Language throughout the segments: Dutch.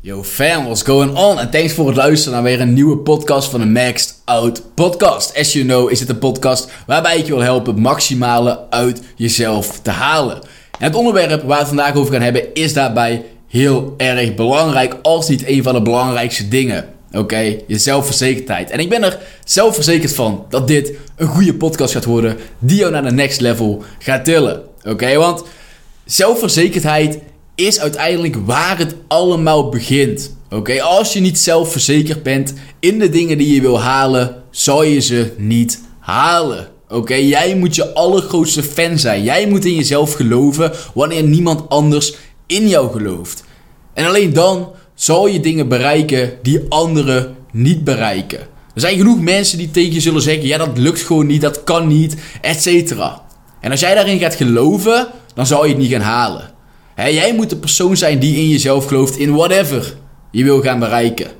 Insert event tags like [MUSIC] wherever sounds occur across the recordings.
Yo fam, what's going on? En thanks voor het luisteren naar weer een nieuwe podcast van de Maxed Out Podcast. As you know is het een podcast waarbij ik je wil helpen maximale uit jezelf te halen. En het onderwerp waar we het vandaag over gaan hebben is daarbij heel erg belangrijk, als niet een van de belangrijkste dingen. Oké, je zelfverzekerdheid. En ik ben er zelfverzekerd van dat dit een goede podcast gaat worden die jou naar de next level gaat tillen. Oké, want zelfverzekerdheid is uiteindelijk waar het allemaal begint. Oké, als je niet zelfverzekerd bent in de dingen die je wil halen, zal je ze niet halen. Oké, jij moet je allergrootste fan zijn. Jij moet in jezelf geloven wanneer niemand anders in jou gelooft. En alleen dan zal je dingen bereiken die anderen niet bereiken. Er zijn genoeg mensen die tegen je zullen zeggen: ja, dat lukt gewoon niet, dat kan niet, etc. En als jij daarin gaat geloven, dan zal je het niet gaan halen. jij moet de persoon zijn die in jezelf gelooft in whatever je wil gaan bereiken.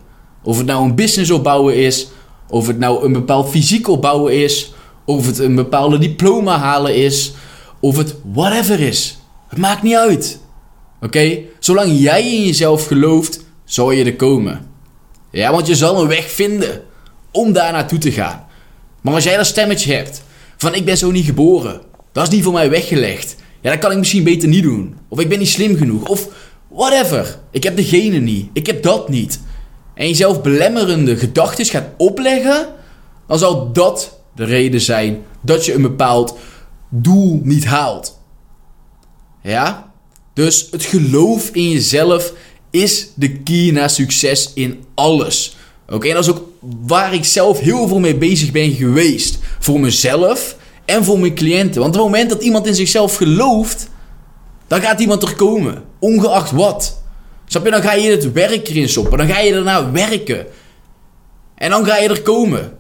Of het nou een business opbouwen is, of het nou een bepaald fysiek opbouwen is, of het een bepaalde diploma halen is, of het whatever is. Het maakt niet uit. Oké? Zolang jij in jezelf gelooft, zal je er komen. Ja, want je zal een weg vinden om daar naartoe te gaan. Maar als jij dat stemmetje hebt van ik ben zo niet geboren, dat is niet voor mij weggelegd. Ja, dat kan ik misschien beter niet doen. Of ik ben niet slim genoeg. Of whatever. Ik heb degene niet. Ik heb dat niet. En jezelf belemmerende gedachten gaat opleggen, dan zal dat de reden zijn dat je een bepaald doel niet haalt. Ja? Dus het geloof in jezelf is de key naar succes in alles. Oké, en dat is ook waar ik zelf heel veel mee bezig ben geweest. Voor mezelf en voor mijn cliënten. Want op het moment dat iemand in zichzelf gelooft, dan gaat iemand er komen. Ongeacht wat. Snap je? Dan ga je het werk erin stoppen. Dan ga je ernaar werken. En dan ga je er komen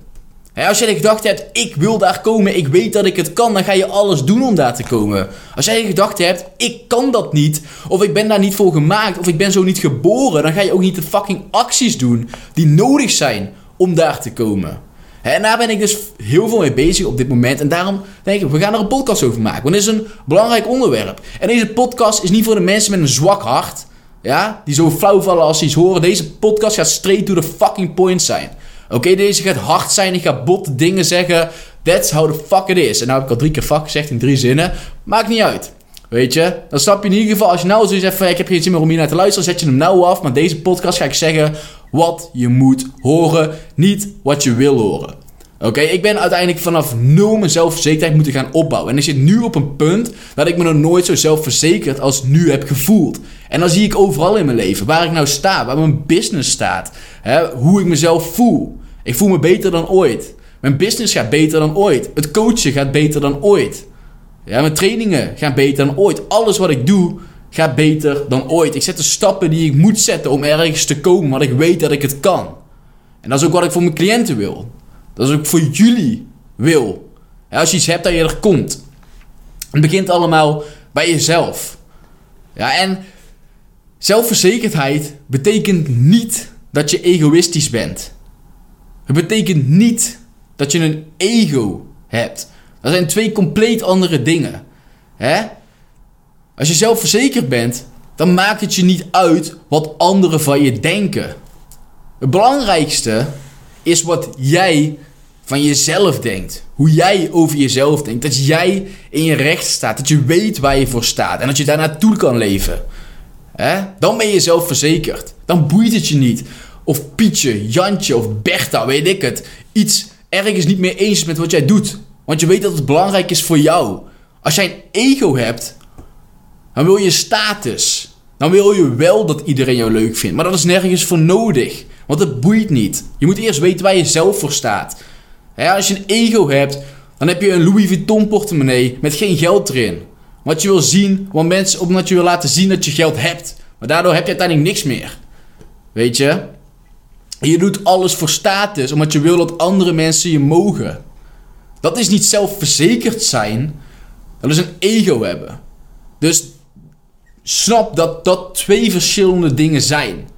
als jij de gedachte hebt, ik wil daar komen, ik weet dat ik het kan, dan ga je alles doen om daar te komen. Als jij de gedachte hebt, ik kan dat niet, of ik ben daar niet voor gemaakt, of ik ben zo niet geboren, dan ga je ook niet de fucking acties doen die nodig zijn om daar te komen. En daar ben ik dus heel veel mee bezig op dit moment. En daarom denk ik, we gaan er een podcast over maken. Want het is een belangrijk onderwerp. En deze podcast is niet voor de mensen met een zwak hart. Ja, die zo flauw vallen als ze iets horen. Deze podcast gaat straight to the fucking point zijn. Oké, deze gaat hard zijn. Ik ga bot dingen zeggen. That's how the fuck it is. En nou heb ik al drie keer fuck gezegd in drie zinnen. Maakt niet uit. Weet je? Dan snap je in ieder geval. Als je nou zoiets zegt ik heb geen zin meer om hier naar te luisteren. Zet je hem nou af. Maar deze podcast ga ik zeggen wat je moet horen. Niet wat je wil horen. Oké, ik ben uiteindelijk vanaf nul mijn zelfverzekerdheid moeten gaan opbouwen. En ik zit nu op een punt dat ik me nog nooit zo zelfverzekerd als nu heb gevoeld. En dan zie ik overal in mijn leven waar ik nou sta, waar mijn business staat, hè, hoe ik mezelf voel. Ik voel me beter dan ooit. Mijn business gaat beter dan ooit. Het coachen gaat beter dan ooit. Ja, mijn trainingen gaan beter dan ooit. Alles wat ik doe gaat beter dan ooit. Ik zet de stappen die ik moet zetten om ergens te komen, want ik weet dat ik het kan. En dat is ook wat ik voor mijn cliënten wil. Dat is ook voor jullie wil. Als je iets hebt dat je er komt. Het begint allemaal bij jezelf. Ja, en zelfverzekerdheid betekent niet dat je egoïstisch bent. Het betekent niet dat je een ego hebt. Dat zijn twee compleet andere dingen. Hè? Als je zelfverzekerd bent, dan maakt het je niet uit wat anderen van je denken. Het belangrijkste is wat jij van jezelf denkt. Hoe jij over jezelf denkt. Dat jij in je recht staat. Dat je weet waar je voor staat. En dat je daar naartoe kan leven. Dan ben je zelfverzekerd. Dan boeit het je niet of Pietje, Jantje of Bertha, weet ik het, iets ergens niet meer eens met wat jij doet. Want je weet dat het belangrijk is voor jou. Als jij een ego hebt, dan wil je status. Dan wil je wel dat iedereen jou leuk vindt. Maar dat is nergens voor nodig. Want het boeit niet. Je moet eerst weten waar je zelf voor staat. als je een ego hebt, dan heb je een Louis Vuitton portemonnee met geen geld erin. Wat je wil zien, want mensen, omdat je wil laten zien dat je geld hebt. Maar daardoor heb je uiteindelijk niks meer. Weet je? Je doet alles voor status, omdat je wil dat andere mensen je mogen. Dat is niet zelfverzekerd zijn, dat is een ego hebben. Dus snap dat dat twee verschillende dingen zijn.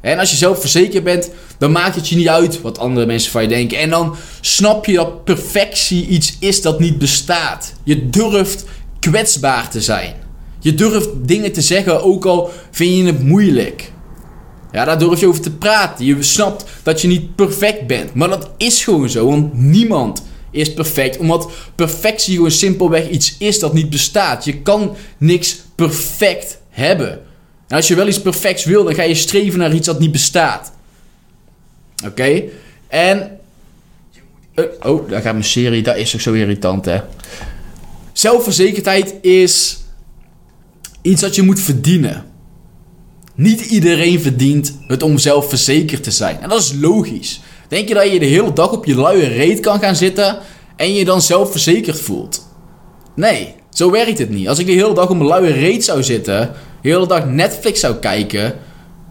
En als je zelfverzekerd bent, dan maakt het je niet uit wat andere mensen van je denken. En dan snap je dat perfectie iets is dat niet bestaat. Je durft kwetsbaar te zijn. Je durft dingen te zeggen, ook al vind je het moeilijk. Ja, daar durf je over te praten. Je snapt dat je niet perfect bent. Maar dat is gewoon zo, want niemand is perfect. Omdat perfectie gewoon simpelweg iets is dat niet bestaat. Je kan niks perfect hebben. En als je wel iets perfects wil, dan ga je streven naar iets dat niet bestaat. Oké? En. Uh, oh, daar gaat mijn serie. Dat is ook zo irritant, hè? Zelfverzekerdheid is iets dat je moet verdienen. Niet iedereen verdient het om zelfverzekerd te zijn. En dat is logisch. Denk je dat je de hele dag op je luie reet kan gaan zitten en je dan zelfverzekerd voelt? Nee, zo werkt het niet. Als ik de hele dag op mijn luie reet zou zitten, de hele dag Netflix zou kijken,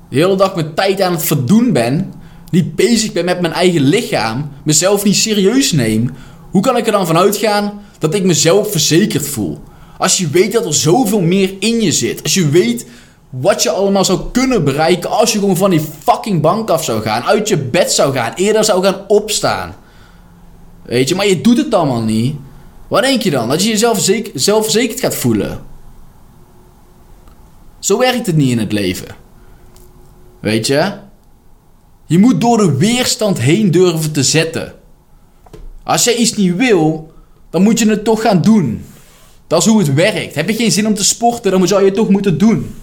de hele dag mijn tijd aan het verdoen ben, niet bezig ben met mijn eigen lichaam, mezelf niet serieus neem, hoe kan ik er dan van uitgaan dat ik mezelf verzekerd voel? Als je weet dat er zoveel meer in je zit, als je weet wat je allemaal zou kunnen bereiken als je gewoon van die fucking bank af zou gaan, uit je bed zou gaan, eerder zou gaan opstaan. Weet je, maar je doet het allemaal niet. Wat denk je dan? Dat je jezelf zeker, zelfverzekerd gaat voelen. Zo werkt het niet in het leven. Weet je? Je moet door de weerstand heen durven te zetten. Als jij iets niet wil, dan moet je het toch gaan doen. Dat is hoe het werkt. Heb je geen zin om te sporten, dan zou je het toch moeten doen.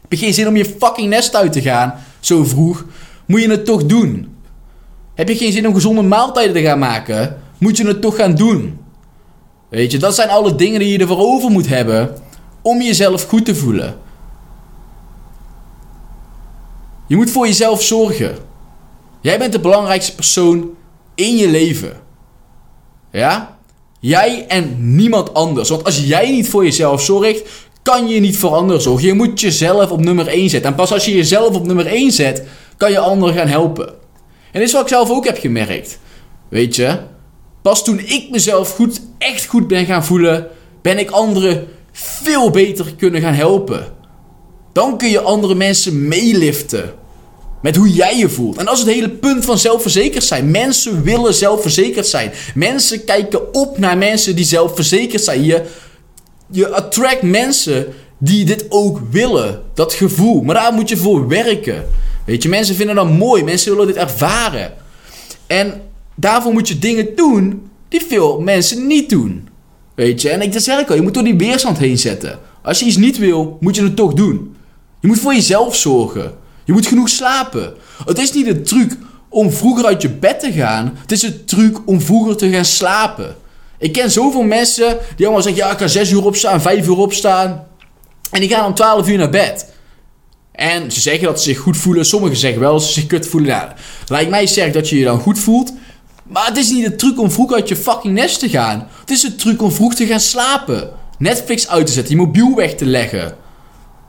Heb je geen zin om je fucking nest uit te gaan, zo vroeg, moet je het toch doen. Heb je geen zin om gezonde maaltijden te gaan maken, moet je het toch gaan doen. Weet je, dat zijn alle dingen die je ervoor over moet hebben om jezelf goed te voelen. Je moet voor jezelf zorgen. Jij bent de belangrijkste persoon in je leven. Ja? Jij en niemand anders. Want als jij niet voor jezelf zorgt, kan je niet voor anderen zorgen. Je moet jezelf op nummer 1 zetten. En pas als je jezelf op nummer 1 zet, kan je anderen gaan helpen. En dit is wat ik zelf ook heb gemerkt. Weet je? Pas toen ik mezelf goed, echt goed ben gaan voelen, ben ik anderen veel beter kunnen gaan helpen. Dan kun je andere mensen meeliften. Met hoe jij je voelt. En dat is het hele punt van zelfverzekerd zijn. Mensen willen zelfverzekerd zijn. Mensen kijken op naar mensen die zelfverzekerd zijn. Je, je attract mensen die dit ook willen. Dat gevoel. Maar daar moet je voor werken. Weet je, mensen vinden dat mooi. Mensen willen dit ervaren. En daarvoor moet je dingen doen die veel mensen niet doen. Weet je, en ik zeg al, je moet door die weerstand heen zetten. Als je iets niet wil, moet je het toch doen. Je moet voor jezelf zorgen. Je moet genoeg slapen. Het is niet een truc om vroeger uit je bed te gaan. Het is een truc om vroeger te gaan slapen. Ik ken zoveel mensen die allemaal zeggen: ja, ik kan 6 uur opstaan, 5 uur opstaan. En die gaan om 12 uur naar bed. En ze zeggen dat ze zich goed voelen. Sommigen zeggen wel dat ze zich kut voelen. Nou, lijkt mij sterk dat je je dan goed voelt. Maar het is niet de truc om vroeg uit je fucking nest te gaan. Het is een truc om vroeg te gaan slapen. Netflix uit te zetten, je mobiel weg te leggen.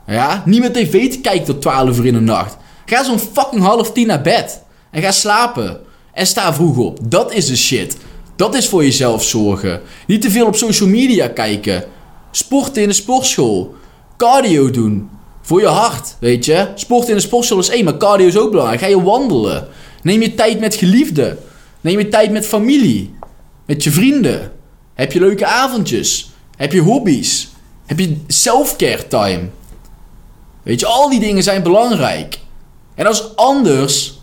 Ja, niet meer tv te kijken tot 12 uur in de nacht. Ga zo'n fucking half tien naar bed. En ga slapen. En sta vroeg op. Dat is de shit. Dat is voor jezelf zorgen. Niet te veel op social media kijken. Sporten in de sportschool. Cardio doen. Voor je hart, weet je. Sporten in de sportschool is één, maar cardio is ook belangrijk. Ga je wandelen. Neem je tijd met geliefden. Neem je tijd met familie. Met je vrienden. Heb je leuke avondjes. Heb je hobby's. Heb je self-care time. Weet je, al die dingen zijn belangrijk. En dat is anders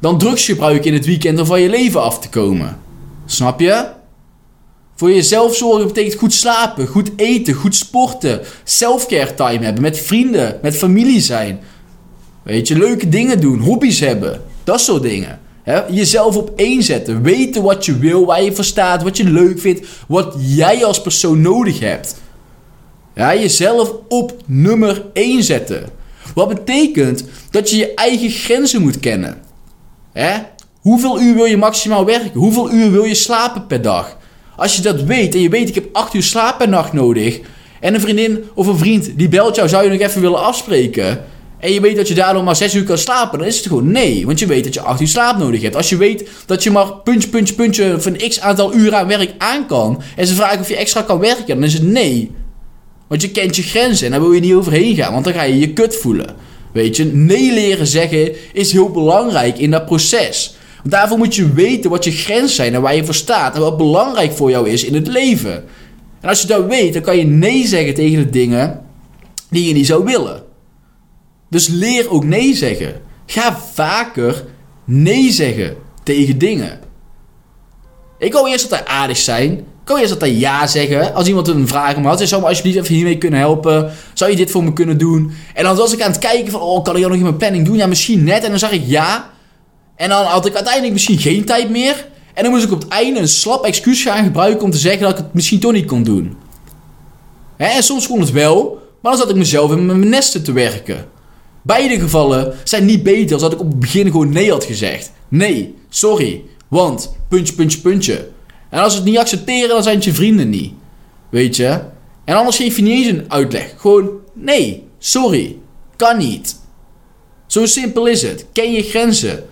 dan drugsgebruik in het weekend om van je leven af te komen. Snap je? Voor jezelf zorgen betekent goed slapen, goed eten, goed sporten, selfcare time hebben, met vrienden, met familie zijn. Weet je, leuke dingen doen, hobby's hebben, dat soort dingen. Jezelf op één zetten, weten wat je wil, waar je voor staat, wat je leuk vindt, wat jij als persoon nodig hebt. Ja, jezelf op nummer 1 zetten. Wat betekent dat je je eigen grenzen moet kennen. Hoeveel uur wil je maximaal werken? Hoeveel uur wil je slapen per dag? Als je dat weet en je weet ik heb 8 uur slaap per nacht nodig. En een vriendin of een vriend die belt jou, zou je nog even willen afspreken? En je weet dat je daardoor maar 6 uur kan slapen, dan is het gewoon nee. Want je weet dat je 8 uur slaap nodig hebt. Als je weet dat je maar puntje, puntje, puntje van x aantal uren aan werk aan kan. En ze vragen of je extra kan werken, dan is het nee. Want je kent je grenzen en daar wil je niet overheen gaan, want dan ga je je kut voelen. Weet je, nee leren zeggen is heel belangrijk in dat proces. Want daarvoor moet je weten wat je grenzen zijn en waar je voor staat en wat belangrijk voor jou is in het leven. En als je dat weet, dan kan je nee zeggen tegen de dingen die je niet zou willen. Dus leer ook nee zeggen. Ga vaker nee zeggen tegen dingen. Ik wil eerst altijd aardig zijn. Ik wil eerst altijd ja zeggen. Als iemand een vraag om had, zou me alsjeblieft even hiermee kunnen helpen. Zou je dit voor me kunnen doen? En dan was ik aan het kijken van, oh, kan ik dat nog in mijn planning doen? Ja, misschien net. En dan zag ik ja. En dan had ik uiteindelijk misschien geen tijd meer. En dan moest ik op het einde een slap excuus gaan gebruiken om te zeggen dat ik het misschien toch niet kon doen. Hè? En soms kon het wel, maar dan zat ik mezelf in mijn nesten te werken. Beide gevallen zijn niet beter als dat ik op het begin gewoon nee had gezegd. Nee, sorry, want puntje, puntje, puntje. En als ze het niet accepteren, dan zijn het je vrienden niet. Weet je? En anders geef je niet eens een uitleg. Gewoon nee, sorry, kan niet. Zo simpel is het. Ken je grenzen.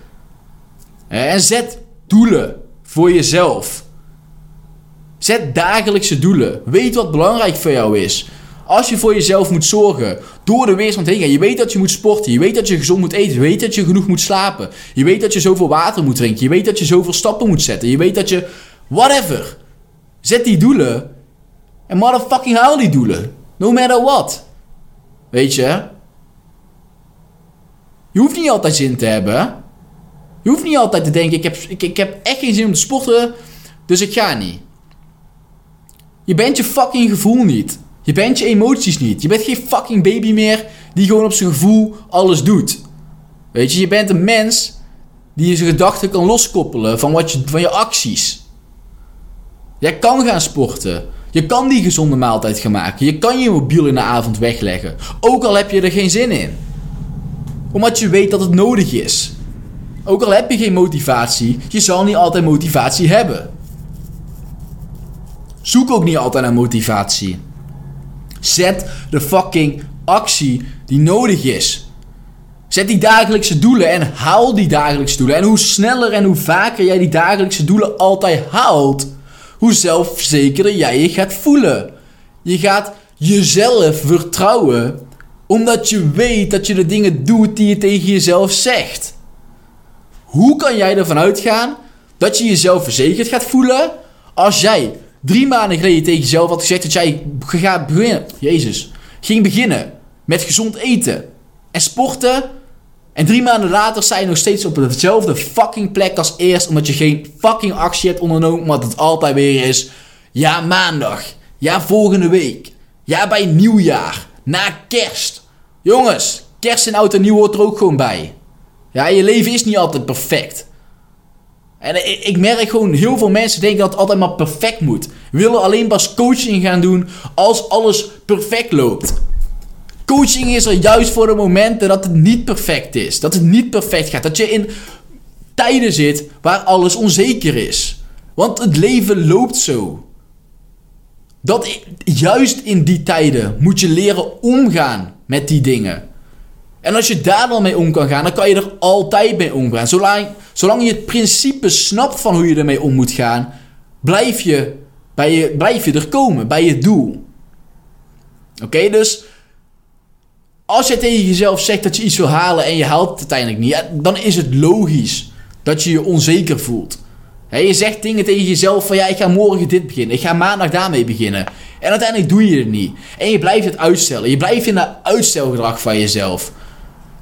En zet doelen voor jezelf. Zet dagelijkse doelen. Weet wat belangrijk voor jou is. Als je voor jezelf moet zorgen, door de weerstand heen gaan. Je weet dat je moet sporten. Je weet dat je gezond moet eten. Je weet dat je genoeg moet slapen. Je weet dat je zoveel water moet drinken. Je weet dat je zoveel stappen moet zetten. Je weet dat je... Whatever. Zet die doelen. En motherfucking haal die doelen. No matter what. Weet je? Je hoeft niet altijd zin te hebben. Je hoeft niet altijd te denken: ik heb, ik, ik heb echt geen zin om te sporten, dus ik ga niet. Je bent je fucking gevoel niet. Je bent je emoties niet. Je bent geen fucking baby meer die gewoon op zijn gevoel alles doet. Weet je, je bent een mens die zijn gedachten kan loskoppelen van, wat je, van je acties. Jij kan gaan sporten. Je kan die gezonde maaltijd gaan maken. Je kan je mobiel in de avond wegleggen. Ook al heb je er geen zin in. Omdat je weet dat het nodig is. Ook al heb je geen motivatie, je zal niet altijd motivatie hebben. Zoek ook niet altijd naar motivatie. Zet de fucking actie die nodig is. Zet die dagelijkse doelen en haal die dagelijkse doelen. En hoe sneller en hoe vaker jij die dagelijkse doelen altijd haalt, hoe zelfverzekerder jij je gaat voelen. Je gaat jezelf vertrouwen omdat je weet dat je de dingen doet die je tegen jezelf zegt. Hoe kan jij ervan uitgaan dat je jezelf verzekerd gaat voelen als jij drie maanden geleden tegen jezelf had gezegd dat jij gaat beginnen, Jezus, ging beginnen met gezond eten en sporten. En drie maanden later sta je nog steeds op dezelfde fucking plek als eerst. Omdat je geen fucking actie hebt ondernomen. Omdat het altijd weer is. Ja, maandag. Ja, volgende week. Ja, bij nieuwjaar. Na kerst. Jongens, kerst en oud en nieuw hoort er ook gewoon bij. Ja, je leven is niet altijd perfect. En ik merk gewoon, heel veel mensen denken dat het altijd maar perfect moet. Willen alleen pas coaching gaan doen als alles perfect loopt. Coaching is er juist voor de momenten dat het niet perfect is. Dat het niet perfect gaat. Dat je in tijden zit waar alles onzeker is. Want het leven loopt zo. Dat juist in die tijden moet je leren omgaan met die dingen. En als je daar dan mee om kan gaan, dan kan je er altijd mee omgaan. Zolang, zolang je het principe snapt van hoe je ermee om moet gaan, blijf je, bij je, blijf je er komen, bij je doel. Oké, dus als je tegen jezelf zegt dat je iets wil halen en je haalt het uiteindelijk niet, dan is het logisch dat je je onzeker voelt. je zegt dingen tegen jezelf van ja, ik ga morgen dit beginnen, ik ga maandag daarmee beginnen. En uiteindelijk doe je het niet. En je blijft het uitstellen. Je blijft in dat uitstelgedrag van jezelf.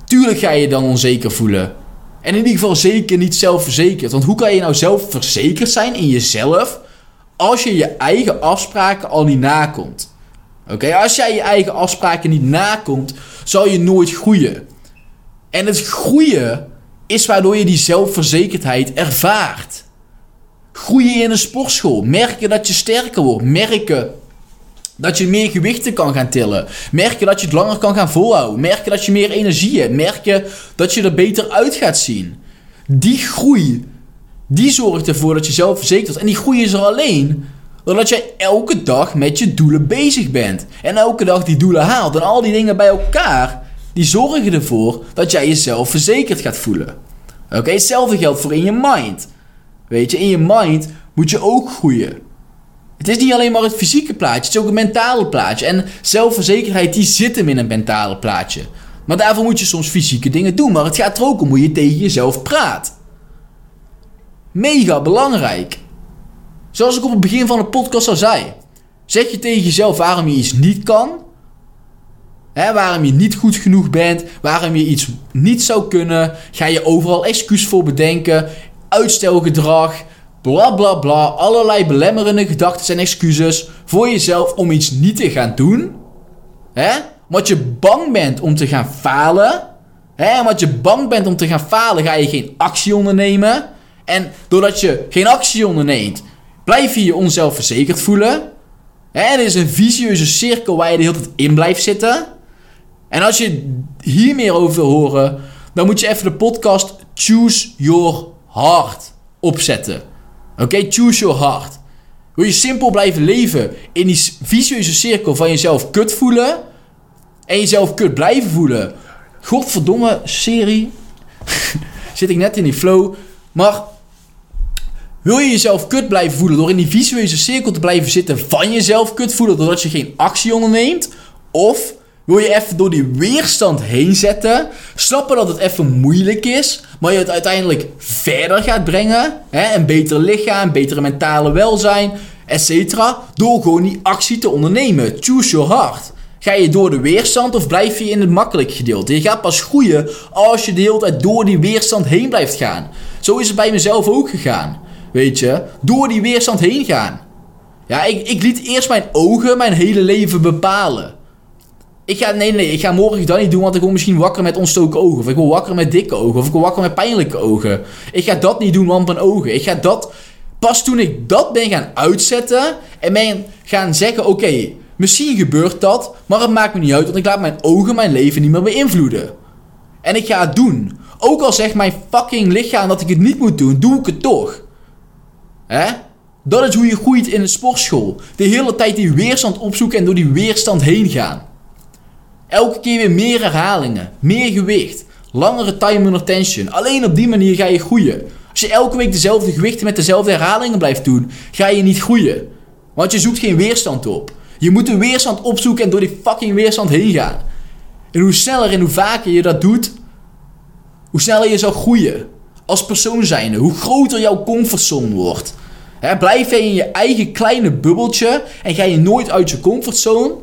Tuurlijk ga je dan onzeker voelen. En in ieder geval zeker niet zelfverzekerd. Want hoe kan je nou zelfverzekerd zijn in jezelf als je je eigen afspraken al niet nakomt? Oké, als jij je eigen afspraken niet nakomt, zal je nooit groeien. En het groeien is waardoor je die zelfverzekerdheid ervaart. Groeien in een sportschool, merken dat je sterker wordt, merken dat je meer gewichten kan gaan tillen. Merken dat je het langer kan gaan volhouden. Merken dat je meer energie hebt. Merken dat je er beter uit gaat zien. Die groei, die zorgt ervoor dat je zelfverzekerd wordt. En die groei is er alleen doordat jij elke dag met je doelen bezig bent. En elke dag die doelen haalt. En al die dingen bij elkaar, die zorgen ervoor dat jij jezelf verzekerd gaat voelen. Oké, hetzelfde geldt voor in je mind. Weet je, in je mind moet je ook groeien. Het is niet alleen maar het fysieke plaatje, het is ook een mentale plaatje. En zelfverzekerdheid die zit hem in een mentale plaatje. Maar daarvoor moet je soms fysieke dingen doen. Maar het gaat er ook om hoe je tegen jezelf praat. Mega belangrijk. Zoals ik op het begin van de podcast al zei. Zeg je tegen jezelf waarom je iets niet kan. Hè, waarom je niet goed genoeg bent. Waarom je iets niet zou kunnen. Ga je overal excuus voor bedenken. Uitstelgedrag. Bla bla bla. Allerlei belemmerende gedachten en excuses voor jezelf om iets niet te gaan doen. Hè? Omdat je bang bent om te gaan falen. Hè? Omdat je bang bent om te gaan falen, ga je geen actie ondernemen. En doordat je geen actie onderneemt, blijf je je onzelfverzekerd voelen. Hè? Het is een vicieuze cirkel waar je de hele tijd in blijft zitten. En als je hier meer over wil horen, dan moet je even de podcast Choose Your Heart opzetten. Oké, choose your heart. Wil je simpel blijven leven in die vicieuze cirkel van jezelf kut voelen en jezelf kut blijven voelen? Godverdomme serie. [LAUGHS] Zit ik net in die flow. Maar wil je jezelf kut blijven voelen door in die visueuze cirkel te blijven zitten van jezelf kut voelen doordat je geen actie onderneemt? Of wil je even door die weerstand heen zetten? Snappen dat het even moeilijk is, maar je het uiteindelijk verder gaat brengen? Hè? Een beter lichaam, betere mentale welzijn, etc. Door gewoon die actie te ondernemen. Choose your heart. Ga je door de weerstand of blijf je in het makkelijk gedeelte? Je gaat pas groeien als je de hele tijd door die weerstand heen blijft gaan. Zo is het bij mezelf ook gegaan. Weet je, door die weerstand heen gaan. Ja, ik, ik liet eerst mijn ogen mijn hele leven bepalen. Ik ga, nee, nee, ik ga morgen dat niet doen, want ik word misschien wakker met ontstoken ogen. Of ik word wakker met dikke ogen. Of ik word wakker met pijnlijke ogen. Ik ga dat niet doen, want mijn ogen. Ik ga dat, pas toen ik dat ben gaan uitzetten en ben gaan zeggen, oké, misschien gebeurt dat, maar het maakt me niet uit, want ik laat mijn ogen mijn leven niet meer beïnvloeden. En ik ga het doen. Ook al zegt mijn fucking lichaam dat ik het niet moet doen, doe ik het toch. Hè? Dat is hoe je groeit in een sportschool. De hele tijd die weerstand opzoeken en door die weerstand heen gaan. Elke keer weer meer herhalingen, meer gewicht, langere time under tension. Alleen op die manier ga je groeien. Als je elke week dezelfde gewichten met dezelfde herhalingen blijft doen, ga je niet groeien. Want je zoekt geen weerstand op. Je moet de weerstand opzoeken en door die fucking weerstand heen gaan. En hoe sneller en hoe vaker je dat doet, hoe sneller je zal groeien. Als persoon zijnde, hoe groter jouw comfortzone wordt. blijf je in je eigen kleine bubbeltje en ga je nooit uit je comfortzone?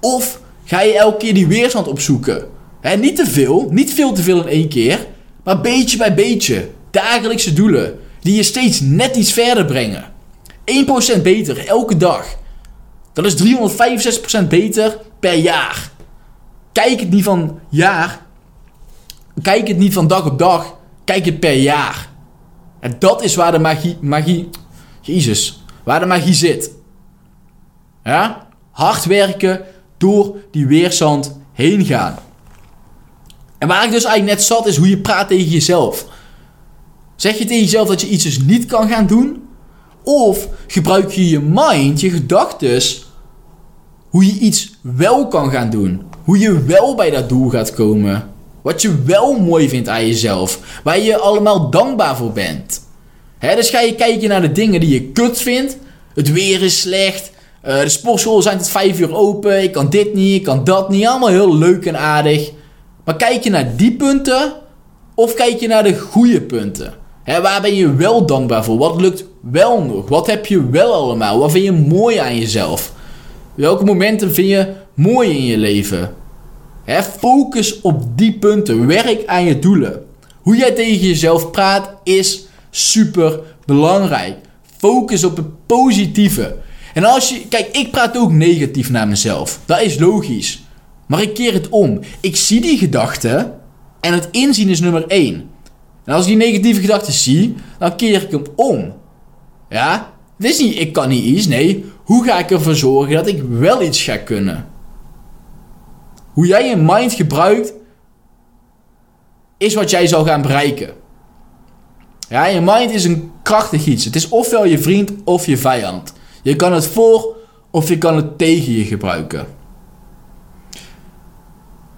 Of ga je elke keer die weerstand opzoeken. He, niet te veel, niet veel te veel in één keer, maar beetje bij beetje. Dagelijkse doelen die je steeds net iets verder brengen. 1% beter elke dag. Dat is 365% beter per jaar. Kijk het niet van jaar. Kijk het niet van dag op dag. Kijk het per jaar. En dat is waar de magie, magie, Jezus, waar de magie zit. Ja? Hard werken, door die weerstand heen gaan. En waar ik dus eigenlijk net zat, is hoe je praat tegen jezelf. Zeg je tegen jezelf dat je iets dus niet kan gaan doen? Of gebruik je je mind, je gedachten, hoe je iets wel kan gaan doen? Hoe je wel bij dat doel gaat komen? Wat je wel mooi vindt aan jezelf? Waar je allemaal dankbaar voor bent? dus ga je kijken naar de dingen die je kut vindt. Het weer is slecht. Uh, de sportschool zijn tot 5 uur open. Ik kan dit niet, ik kan dat niet. Allemaal heel leuk en aardig. Maar kijk je naar die punten of kijk je naar de goede punten? Hè, waar ben je wel dankbaar voor? Wat lukt wel nog? Wat heb je wel allemaal? Wat vind je mooi aan jezelf? Welke momenten vind je mooi in je leven? Hè, focus op die punten. Werk aan je doelen. Hoe jij tegen jezelf praat is super belangrijk. Focus op het positieve. En als je, kijk, ik praat ook negatief naar mezelf. Dat is logisch. Maar ik keer het om. Ik zie die gedachten en het inzien is nummer 1. En als ik die negatieve gedachten zie, dan keer ik hem om. Ja? Het is niet, ik kan niet iets. Nee, hoe ga ik ervoor zorgen dat ik wel iets ga kunnen? Hoe jij je mind gebruikt, is wat jij zal gaan bereiken. Ja, je mind is een krachtig iets. Het is ofwel je vriend of je vijand. Je kan het voor of je kan het tegen je gebruiken.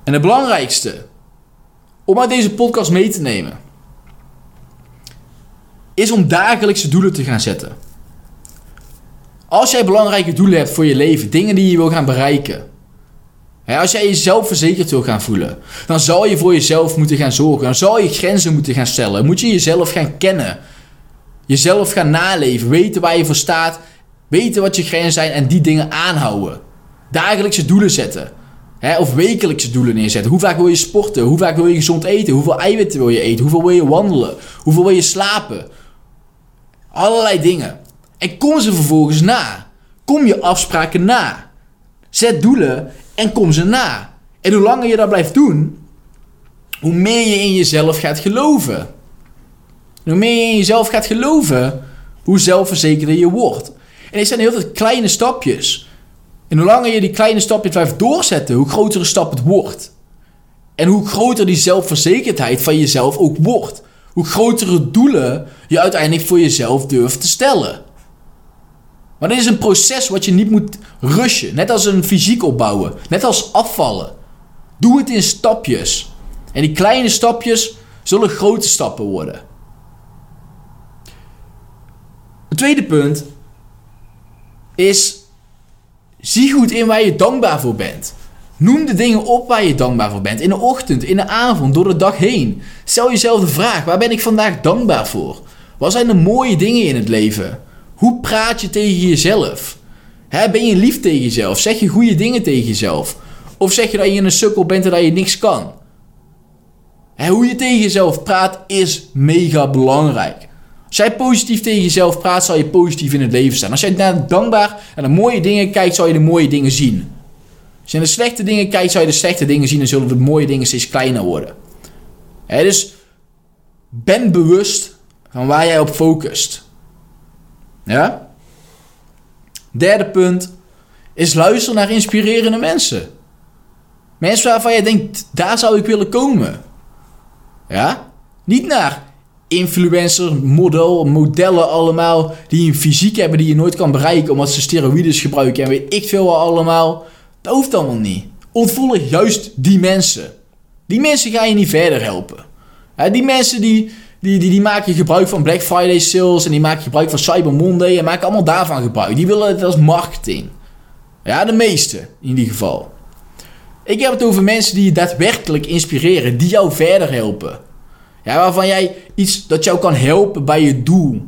En het belangrijkste om uit deze podcast mee te nemen is om dagelijkse doelen te gaan zetten. Als jij belangrijke doelen hebt voor je leven, dingen die je wil gaan bereiken, als jij jezelf verzekerd wil gaan voelen, dan zal je voor jezelf moeten gaan zorgen. Dan zal je grenzen moeten gaan stellen. Moet je jezelf gaan kennen. Jezelf gaan naleven. Weten waar je voor staat. Weten wat je grenzen zijn en die dingen aanhouden. Dagelijkse doelen zetten. of wekelijkse doelen neerzetten. Hoe vaak wil je sporten? Hoe vaak wil je gezond eten? Hoeveel eiwitten wil je eten? Hoeveel wil je wandelen? Hoeveel wil je slapen? Allerlei dingen. En kom ze vervolgens na. Kom je afspraken na. Zet doelen en kom ze na. En hoe langer je dat blijft doen, hoe meer je in jezelf gaat geloven. hoe meer je in jezelf gaat geloven, hoe zelfverzekerder je wordt. En dit zijn heel veel kleine stapjes. En hoe langer je die kleine stapjes blijft doorzetten, hoe groter een stap het wordt. En hoe groter die zelfverzekerdheid van jezelf ook wordt. Hoe grotere doelen je uiteindelijk voor jezelf durft te stellen. Maar dit is een proces wat je niet moet rushen. Net als een fysiek opbouwen. Net als afvallen. Doe het in stapjes. En die kleine stapjes zullen grote stappen worden. Het tweede punt is: zie goed in waar je dankbaar voor bent. Noem de dingen op waar je dankbaar voor bent. In de ochtend, in de avond, door de dag heen. Stel jezelf de vraag: waar ben ik vandaag dankbaar voor? Wat zijn de mooie dingen in het leven? Hoe praat je tegen jezelf? ben je lief tegen jezelf? Zeg je goede dingen tegen jezelf? Of zeg je dat je een sukkel bent en dat je niks kan? hoe je tegen jezelf praat is mega belangrijk. Als jij positief tegen jezelf praat, zal je positief in het leven staan. Als jij naar dankbaar en de mooie dingen kijkt, zal je de mooie dingen zien. Als je naar de slechte dingen kijkt, zal je de slechte dingen zien en zullen de mooie dingen steeds kleiner worden. dus ben bewust van waar jij op focust. Ja? Derde punt is luisteren naar inspirerende mensen. Mensen waarvan je denkt, daar zou ik willen komen. Ja? Niet naar influencer, model, modellen allemaal die een fysiek hebben die je nooit kan bereiken omdat ze steroïdes gebruiken en weet ik veel allemaal. Dat hoeft allemaal niet. Ontvolg juist die mensen. Die mensen gaan je niet verder helpen. Die mensen die, die, die, die maken gebruik van Black Friday sales en die maken gebruik van Cyber Monday en maken allemaal daarvan gebruik. Die willen het als marketing. Ja, de meeste in ieder geval. Ik heb het over mensen die je daadwerkelijk inspireren, die jou verder helpen. Ja, waarvan jij iets dat jou kan helpen bij je doel.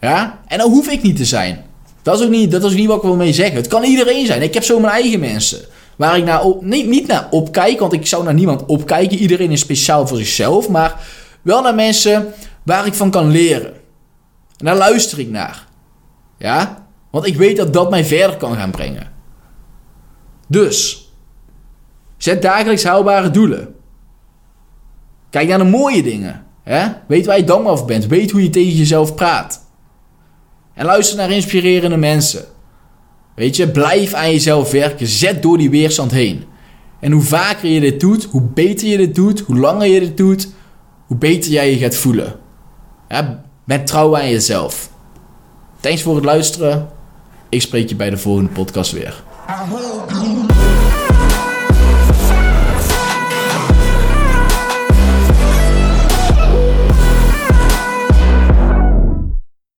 Ja? En dat hoef ik niet te zijn. Dat is ook niet, dat is niet wat ik wil mee zeggen. Het kan iedereen zijn. Ik heb zo mijn eigen mensen. Waar ik naar op, niet, niet naar opkijk, want ik zou naar niemand opkijken. Iedereen is speciaal voor zichzelf. Maar wel naar mensen waar ik van kan leren. En daar luister ik naar. Ja? Want ik weet dat dat mij verder kan gaan brengen. Dus, zet dagelijks haalbare doelen. Kijk naar de mooie dingen. Hè? Weet waar je dankbaar voor bent. Weet hoe je tegen jezelf praat. En luister naar inspirerende mensen. Weet je, blijf aan jezelf werken. Zet door die weerstand heen. En hoe vaker je dit doet, hoe beter je dit doet, hoe langer je dit doet, hoe beter jij je gaat voelen. Ja, met trouw aan jezelf. Thanks voor het luisteren. Ik spreek je bij de volgende podcast weer.